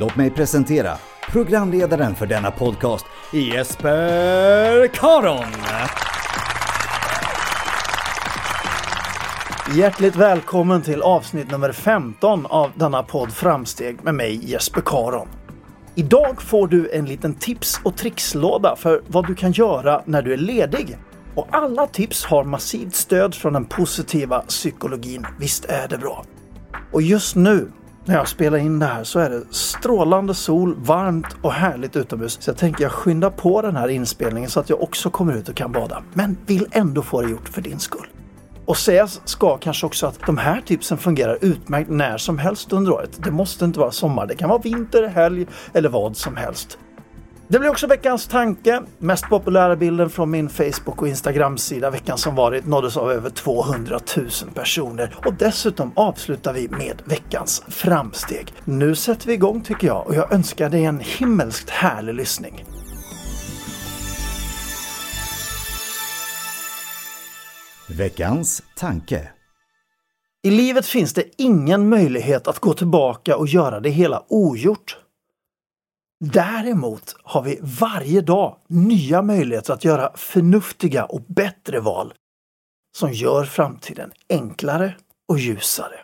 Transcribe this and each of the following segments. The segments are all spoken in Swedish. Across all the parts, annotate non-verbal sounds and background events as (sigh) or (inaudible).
Låt mig presentera programledaren för denna podcast, Jesper Karon. Hjärtligt välkommen till avsnitt nummer 15 av denna podd Framsteg med mig Jesper Karon. Idag får du en liten tips och trixlåda för vad du kan göra när du är ledig. Och alla tips har massivt stöd från den positiva psykologin. Visst är det bra? Och just nu när jag spelar in det här så är det strålande sol, varmt och härligt utomhus. Så jag tänker jag skyndar på den här inspelningen så att jag också kommer ut och kan bada. Men vill ändå få det gjort för din skull. Och sägas ska kanske också att de här tipsen fungerar utmärkt när som helst under året. Det måste inte vara sommar, det kan vara vinter, helg eller vad som helst. Det blir också veckans tanke. Mest populära bilden från min Facebook och Instagram-sida veckan som varit nåddes av över 200 000 personer. Och dessutom avslutar vi med veckans framsteg. Nu sätter vi igång tycker jag och jag önskar dig en himmelskt härlig lyssning. Veckans tanke. I livet finns det ingen möjlighet att gå tillbaka och göra det hela ogjort. Däremot har vi varje dag nya möjligheter att göra förnuftiga och bättre val som gör framtiden enklare och ljusare.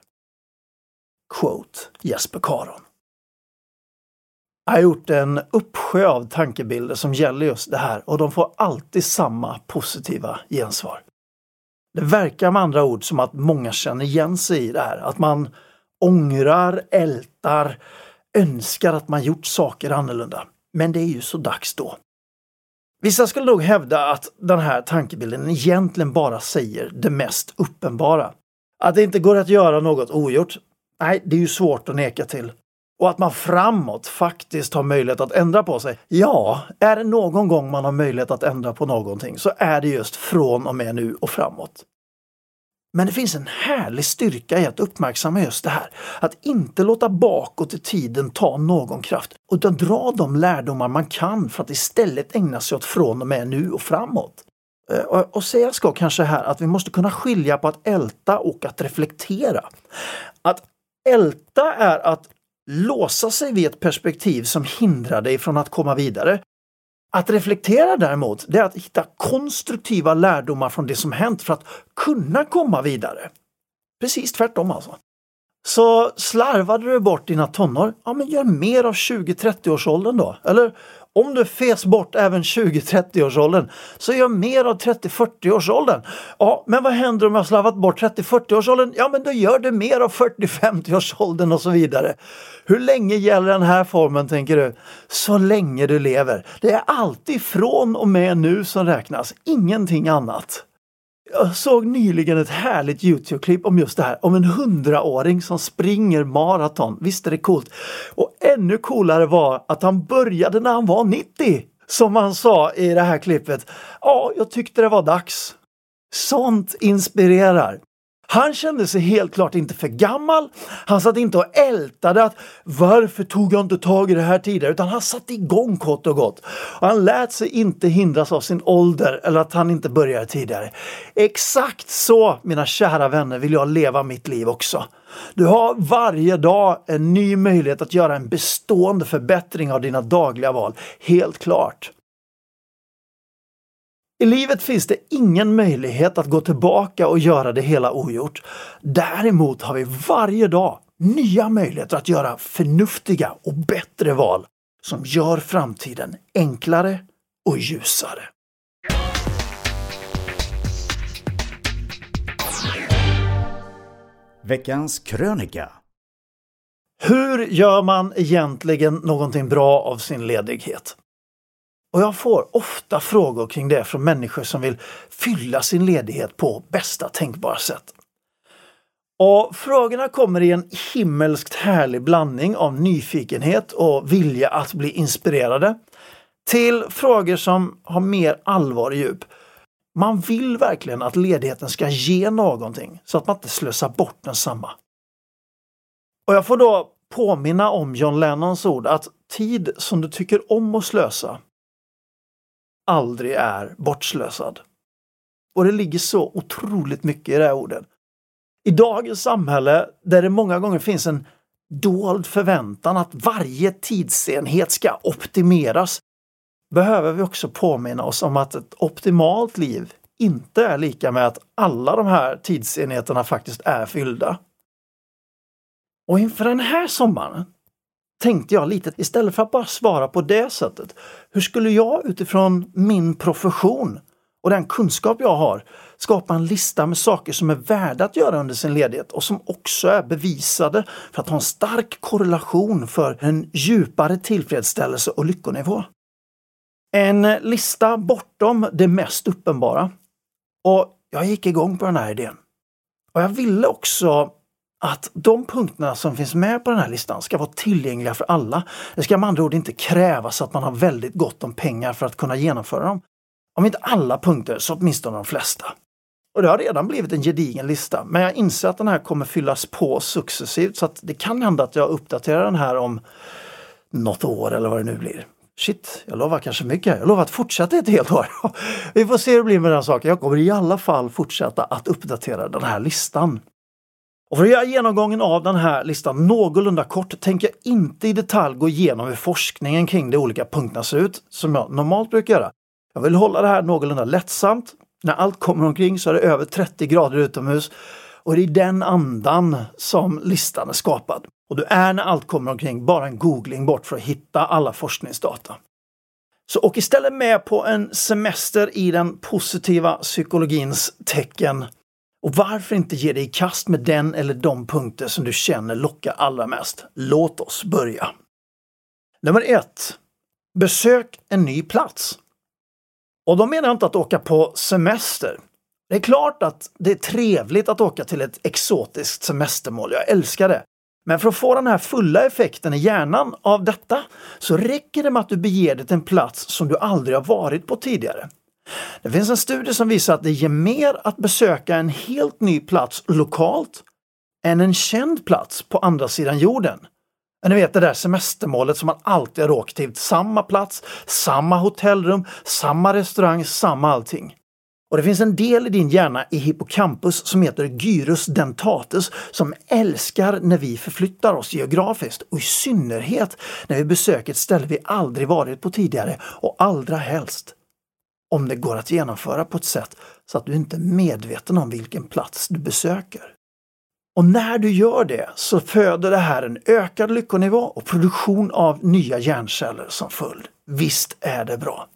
Quote Jesper Karon. Jag har gjort en uppsjö av tankebilder som gäller just det här och de får alltid samma positiva gensvar. Det verkar med andra ord som att många känner igen sig i det här, att man ångrar, ältar, önskar att man gjort saker annorlunda. Men det är ju så dags då. Vissa skulle nog hävda att den här tankebilden egentligen bara säger det mest uppenbara. Att det inte går att göra något ogjort. Nej, det är ju svårt att neka till. Och att man framåt faktiskt har möjlighet att ändra på sig. Ja, är det någon gång man har möjlighet att ändra på någonting så är det just från och med nu och framåt. Men det finns en härlig styrka i att uppmärksamma just det här. Att inte låta bakåt i tiden ta någon kraft utan dra de lärdomar man kan för att istället ägna sig åt från och med nu och framåt. Eh, och säga ska kanske här att vi måste kunna skilja på att älta och att reflektera. Att älta är att låsa sig vid ett perspektiv som hindrar dig från att komma vidare. Att reflektera däremot, det är att hitta konstruktiva lärdomar från det som hänt för att kunna komma vidare. Precis tvärtom alltså. Så slarvade du bort dina tonår, ja men gör mer av 20-30 årsåldern då. Eller om du fes bort även 20-30 årsåldern så gör mer av 30-40 årsåldern. Ja, men vad händer om jag slarvat bort 30-40 årsåldern? Ja, men då gör du mer av 40-50 årsåldern och så vidare. Hur länge gäller den här formen tänker du? Så länge du lever. Det är alltid från och med nu som räknas, ingenting annat. Jag såg nyligen ett härligt Youtube-klipp om just det här, om en hundraåring som springer maraton. Visst är det coolt? Och ännu coolare var att han började när han var 90. Som han sa i det här klippet. Ja, jag tyckte det var dags. Sånt inspirerar. Han kände sig helt klart inte för gammal. Han satt inte och ältade att varför tog jag inte tag i det här tidigare? Utan han satte igång kort och gott. Och han lät sig inte hindras av sin ålder eller att han inte började tidigare. Exakt så, mina kära vänner, vill jag leva mitt liv också. Du har varje dag en ny möjlighet att göra en bestående förbättring av dina dagliga val. Helt klart. I livet finns det ingen möjlighet att gå tillbaka och göra det hela ogjort. Däremot har vi varje dag nya möjligheter att göra förnuftiga och bättre val som gör framtiden enklare och ljusare. Veckans krönika. Hur gör man egentligen någonting bra av sin ledighet? Och jag får ofta frågor kring det från människor som vill fylla sin ledighet på bästa tänkbara sätt. Och Frågorna kommer i en himmelskt härlig blandning av nyfikenhet och vilja att bli inspirerade till frågor som har mer allvar och djup. Man vill verkligen att ledigheten ska ge någonting så att man inte slösar bort densamma. Och jag får då påminna om John Lennons ord att tid som du tycker om att slösa aldrig är bortslösad. Och det ligger så otroligt mycket i det här ordet. I dagens samhälle där det många gånger finns en dold förväntan att varje tidsenhet ska optimeras behöver vi också påminna oss om att ett optimalt liv inte är lika med att alla de här tidsenheterna faktiskt är fyllda. Och inför den här sommaren tänkte jag lite, istället för att bara svara på det sättet, hur skulle jag utifrån min profession och den kunskap jag har skapa en lista med saker som är värda att göra under sin ledighet och som också är bevisade för att ha en stark korrelation för en djupare tillfredsställelse och lyckonivå. En lista bortom det mest uppenbara. Och jag gick igång på den här idén. Och jag ville också att de punkterna som finns med på den här listan ska vara tillgängliga för alla. Det ska med andra ord inte krävas att man har väldigt gott om pengar för att kunna genomföra dem. Om inte alla punkter så åtminstone de flesta. Och det har redan blivit en gedigen lista, men jag inser att den här kommer fyllas på successivt så att det kan hända att jag uppdaterar den här om något år eller vad det nu blir. Shit, jag lovar kanske mycket. Jag lovar att fortsätta ett helt år. (laughs) Vi får se hur det blir med den saken. Jag kommer i alla fall fortsätta att uppdatera den här listan. Och för att göra genomgången av den här listan någorlunda kort tänker jag inte i detalj gå igenom hur forskningen kring de olika punkterna ser ut, som jag normalt brukar göra. Jag vill hålla det här någorlunda lättsamt. När allt kommer omkring så är det över 30 grader utomhus och det är den andan som listan är skapad. Och du är när allt kommer omkring bara en googling bort för att hitta alla forskningsdata. Så åk istället med på en semester i den positiva psykologins tecken och varför inte ge dig i kast med den eller de punkter som du känner lockar allra mest? Låt oss börja! Nummer 1. Besök en ny plats. Och då menar jag inte att åka på semester. Det är klart att det är trevligt att åka till ett exotiskt semestermål. Jag älskar det. Men för att få den här fulla effekten i hjärnan av detta så räcker det med att du beger dig till en plats som du aldrig har varit på tidigare. Det finns en studie som visar att det ger mer att besöka en helt ny plats lokalt än en känd plats på andra sidan jorden. Men ni vet det där semestermålet som man alltid har åkt till. Samma plats, samma hotellrum, samma restaurang, samma allting. Och det finns en del i din hjärna i hippocampus som heter gyrus dentatus som älskar när vi förflyttar oss geografiskt och i synnerhet när vi besöker ett ställe vi aldrig varit på tidigare och allra helst om det går att genomföra på ett sätt så att du inte är medveten om vilken plats du besöker. Och när du gör det så föder det här en ökad lyckonivå och produktion av nya hjärnceller som följd. Visst är det bra!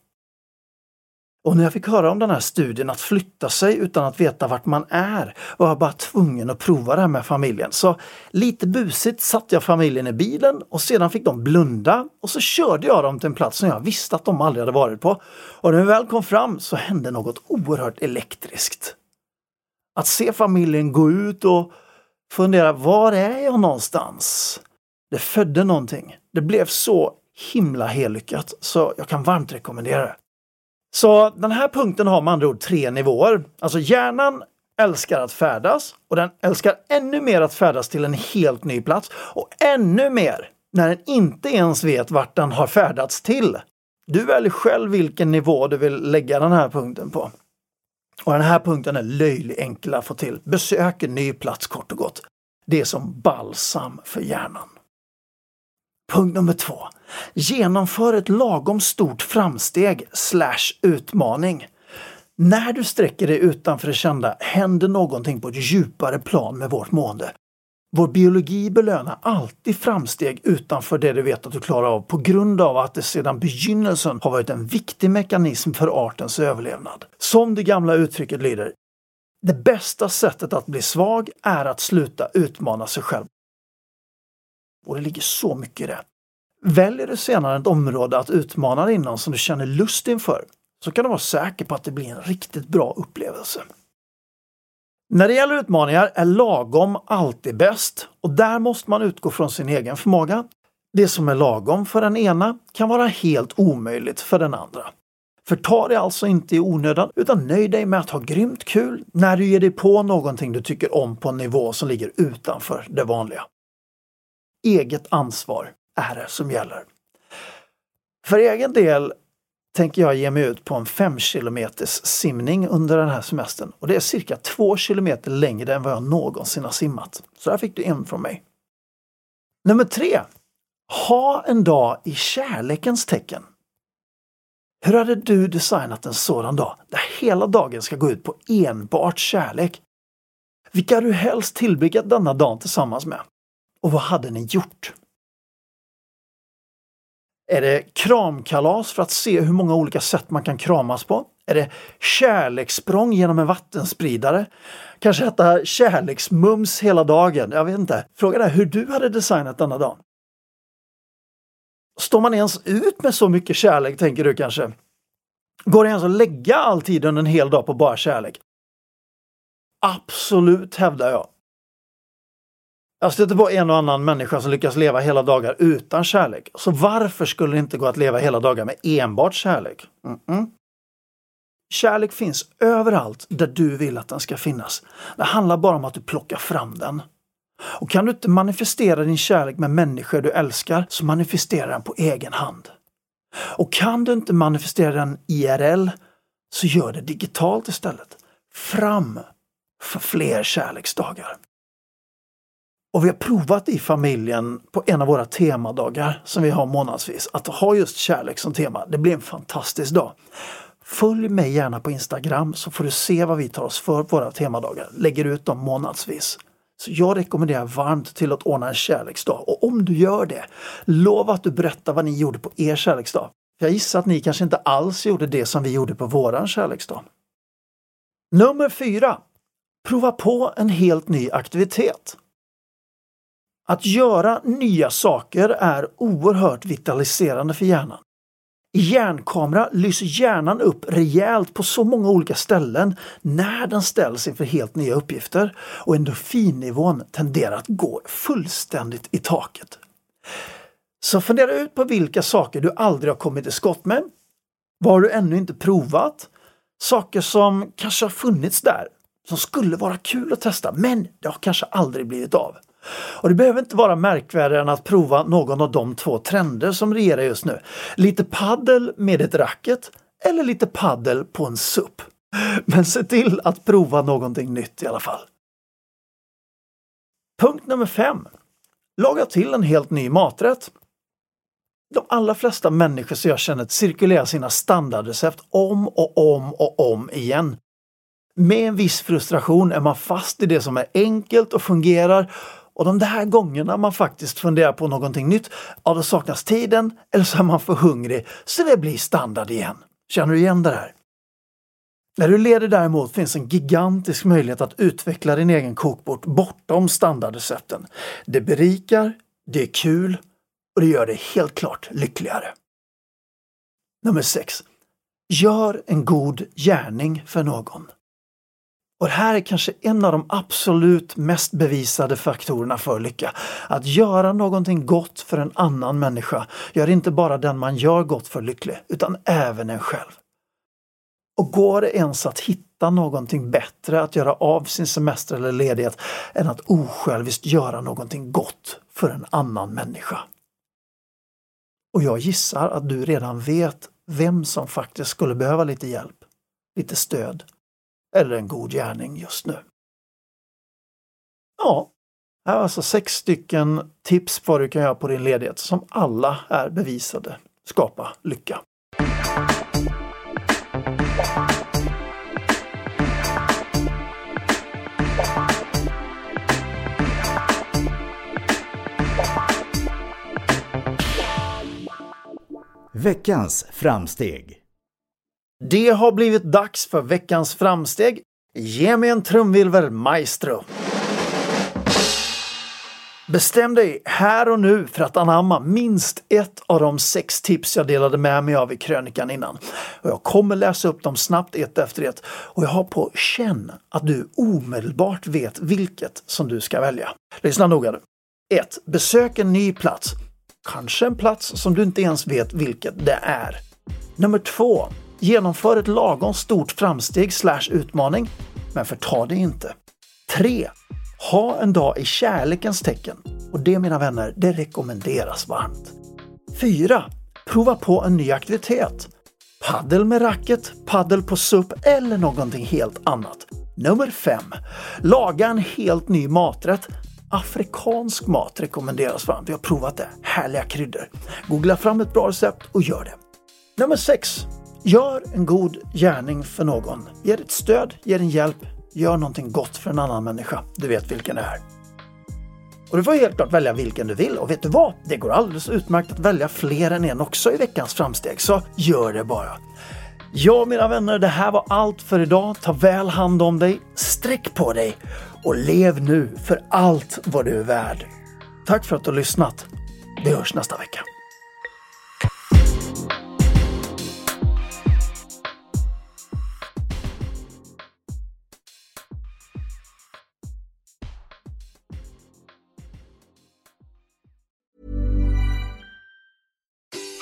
Och när jag fick höra om den här studien att flytta sig utan att veta vart man är var jag bara tvungen att prova det här med familjen. Så lite busigt satte jag familjen i bilen och sedan fick de blunda och så körde jag dem till en plats som jag visste att de aldrig hade varit på. Och när vi väl kom fram så hände något oerhört elektriskt. Att se familjen gå ut och fundera, var är jag någonstans? Det födde någonting. Det blev så himla helyckat så jag kan varmt rekommendera det. Så den här punkten har med andra ord tre nivåer. Alltså hjärnan älskar att färdas och den älskar ännu mer att färdas till en helt ny plats och ännu mer när den inte ens vet vart den har färdats till. Du väljer själv vilken nivå du vill lägga den här punkten på. Och den här punkten är löjligt enkel att få till. Besök en ny plats kort och gott. Det är som balsam för hjärnan. Punkt nummer två. Genomför ett lagom stort framsteg slash utmaning. När du sträcker dig utanför det kända händer någonting på ett djupare plan med vårt mående. Vår biologi belönar alltid framsteg utanför det du vet att du klarar av på grund av att det sedan begynnelsen har varit en viktig mekanism för artens överlevnad. Som det gamla uttrycket lyder, det bästa sättet att bli svag är att sluta utmana sig själv. Och det ligger så mycket i det. Väljer du senare ett område att utmana dig inom som du känner lust inför så kan du vara säker på att det blir en riktigt bra upplevelse. När det gäller utmaningar är lagom alltid bäst och där måste man utgå från sin egen förmåga. Det som är lagom för den ena kan vara helt omöjligt för den andra. Förta dig alltså inte i onödan utan nöj dig med att ha grymt kul när du ger dig på någonting du tycker om på en nivå som ligger utanför det vanliga. Eget ansvar är det som gäller. För egen del tänker jag ge mig ut på en 5 km simning under den här semestern och det är cirka 2 km längre än vad jag någonsin har simmat. Så där fick du en från mig. Nummer tre. Ha en dag i kärlekens tecken. Hur hade du designat en sådan dag där hela dagen ska gå ut på enbart kärlek? Vilka har du helst tillbringat denna dagen tillsammans med? Och vad hade ni gjort? Är det kramkalas för att se hur många olika sätt man kan kramas på? Är det kärlekssprång genom en vattenspridare? Kanske äta kärleksmums hela dagen? Jag vet inte. Frågan är hur du hade designat denna dag. Står man ens ut med så mycket kärlek, tänker du kanske? Går det ens att lägga all tid under en hel dag på bara kärlek? Absolut, hävdar jag. Jag stöter på en och annan människa som lyckas leva hela dagar utan kärlek. Så varför skulle det inte gå att leva hela dagar med enbart kärlek? Mm -mm. Kärlek finns överallt där du vill att den ska finnas. Det handlar bara om att du plockar fram den. Och kan du inte manifestera din kärlek med människor du älskar, så manifestera den på egen hand. Och kan du inte manifestera den IRL, så gör det digitalt istället. Fram för fler kärleksdagar. Och vi har provat i familjen på en av våra temadagar som vi har månadsvis att ha just kärlek som tema. Det blir en fantastisk dag. Följ mig gärna på Instagram så får du se vad vi tar oss för på våra temadagar. Lägger ut dem månadsvis. Så jag rekommenderar varmt till att ordna en kärleksdag. Och om du gör det, lova att du berättar vad ni gjorde på er kärleksdag. Jag gissar att ni kanske inte alls gjorde det som vi gjorde på våran kärleksdag. Nummer fyra. Prova på en helt ny aktivitet. Att göra nya saker är oerhört vitaliserande för hjärnan. I hjärnkamera lyser hjärnan upp rejält på så många olika ställen när den ställs inför helt nya uppgifter och endorfinnivån tenderar att gå fullständigt i taket. Så fundera ut på vilka saker du aldrig har kommit i skott med. Vad har du ännu inte provat? Saker som kanske har funnits där, som skulle vara kul att testa, men det har kanske aldrig blivit av. Och det behöver inte vara märkvärdigare än att prova någon av de två trender som regerar just nu. Lite paddel med ett racket eller lite paddel på en SUP. Men se till att prova någonting nytt i alla fall. Punkt nummer 5. Laga till en helt ny maträtt. De allra flesta människor som jag känner cirkulerar sina standardrecept om och om och om igen. Med en viss frustration är man fast i det som är enkelt och fungerar och de där gångerna man faktiskt funderar på någonting nytt, ja då saknas tiden eller så är man för hungrig så det blir standard igen. Känner du igen det här? När du leder däremot finns en gigantisk möjlighet att utveckla din egen kokbok bortom standardrecepten. Det berikar, det är kul och det gör dig helt klart lyckligare. Nummer 6. Gör en god gärning för någon. Och det här är kanske en av de absolut mest bevisade faktorerna för lycka. Att göra någonting gott för en annan människa gör inte bara den man gör gott för lycklig, utan även en själv. Och går det ens att hitta någonting bättre att göra av sin semester eller ledighet än att osjälviskt göra någonting gott för en annan människa? Och jag gissar att du redan vet vem som faktiskt skulle behöva lite hjälp, lite stöd eller en god gärning just nu. Ja, här var alltså sex stycken tips på vad du kan göra på din ledighet som alla är bevisade skapa lycka. Veckans framsteg. Det har blivit dags för veckans framsteg. Ge mig en trumvirvel, maestro! Bestäm dig här och nu för att anamma minst ett av de sex tips jag delade med mig av i krönikan innan. Och jag kommer läsa upp dem snabbt ett efter ett och jag har på känn att du omedelbart vet vilket som du ska välja. Lyssna noga nu. 1. Besök en ny plats. Kanske en plats som du inte ens vet vilket det är. Nummer 2. Genomför ett lagom stort framsteg slash utmaning, men förta det inte. 3. Ha en dag i kärlekens tecken. Och det mina vänner, det rekommenderas varmt. 4. Prova på en ny aktivitet. Paddel med racket, paddel på SUP eller någonting helt annat. Nummer 5. Laga en helt ny maträtt. Afrikansk mat rekommenderas varmt. Vi har provat det. Härliga kryddor. Googla fram ett bra recept och gör det. Nummer 6. Gör en god gärning för någon. Ge ett stöd, ge en hjälp, gör någonting gott för en annan människa. Du vet vilken det är. Och du får helt klart välja vilken du vill och vet du vad? Det går alldeles utmärkt att välja fler än en också i veckans framsteg, så gör det bara. Ja, mina vänner, det här var allt för idag. Ta väl hand om dig, sträck på dig och lev nu för allt vad du är värd. Tack för att du har lyssnat. Vi hörs nästa vecka.